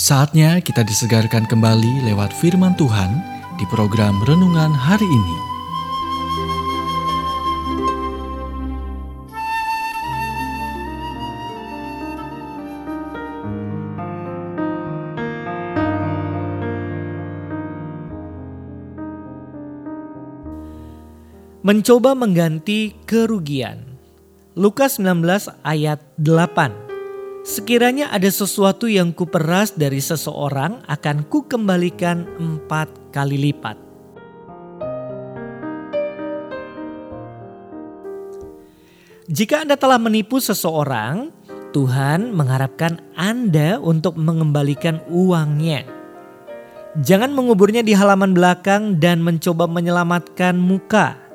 Saatnya kita disegarkan kembali lewat firman Tuhan di program renungan hari ini. Mencoba mengganti kerugian. Lukas 19 ayat 8. Sekiranya ada sesuatu yang kuperas dari seseorang akan kukembalikan empat kali lipat. Jika Anda telah menipu seseorang, Tuhan mengharapkan Anda untuk mengembalikan uangnya. Jangan menguburnya di halaman belakang dan mencoba menyelamatkan muka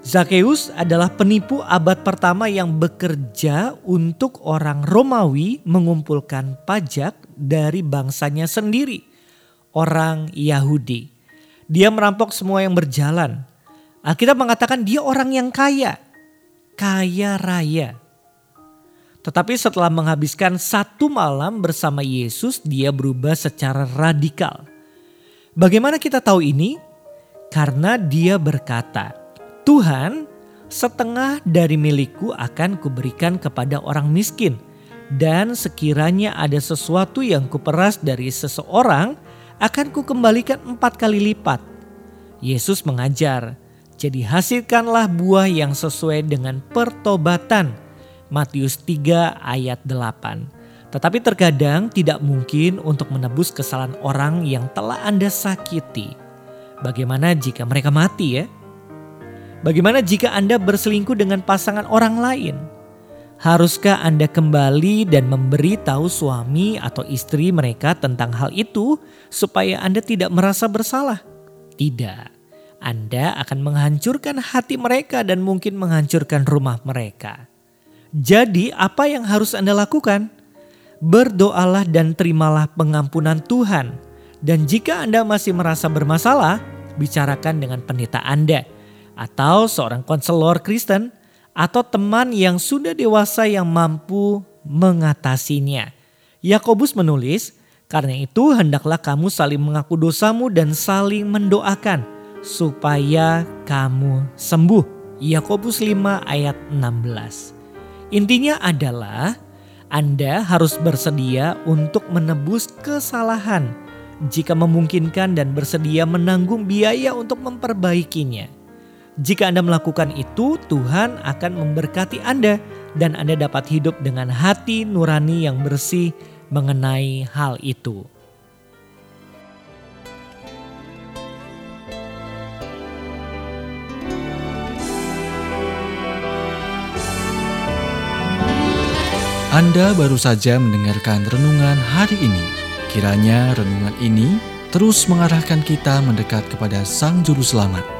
Zakheus adalah penipu abad pertama yang bekerja untuk orang Romawi mengumpulkan pajak dari bangsanya sendiri, orang Yahudi. Dia merampok semua yang berjalan. Alkitab mengatakan dia orang yang kaya, kaya raya. Tetapi setelah menghabiskan satu malam bersama Yesus, dia berubah secara radikal. Bagaimana kita tahu ini? Karena dia berkata, Tuhan, setengah dari milikku akan kuberikan kepada orang miskin. Dan sekiranya ada sesuatu yang kuperas dari seseorang, akan kukembalikan empat kali lipat. Yesus mengajar, jadi hasilkanlah buah yang sesuai dengan pertobatan. Matius 3 ayat 8. Tetapi terkadang tidak mungkin untuk menebus kesalahan orang yang telah Anda sakiti. Bagaimana jika mereka mati ya? Bagaimana jika Anda berselingkuh dengan pasangan orang lain? Haruskah Anda kembali dan memberi tahu suami atau istri mereka tentang hal itu supaya Anda tidak merasa bersalah? Tidak. Anda akan menghancurkan hati mereka dan mungkin menghancurkan rumah mereka. Jadi, apa yang harus Anda lakukan? Berdoalah dan terimalah pengampunan Tuhan. Dan jika Anda masih merasa bermasalah, bicarakan dengan pendeta Anda atau seorang konselor Kristen atau teman yang sudah dewasa yang mampu mengatasinya. Yakobus menulis, "Karena itu hendaklah kamu saling mengaku dosamu dan saling mendoakan supaya kamu sembuh." Yakobus 5 ayat 16. Intinya adalah Anda harus bersedia untuk menebus kesalahan jika memungkinkan dan bersedia menanggung biaya untuk memperbaikinya. Jika Anda melakukan itu, Tuhan akan memberkati Anda dan Anda dapat hidup dengan hati nurani yang bersih mengenai hal itu. Anda baru saja mendengarkan renungan hari ini. Kiranya renungan ini terus mengarahkan kita mendekat kepada Sang Juru Selamat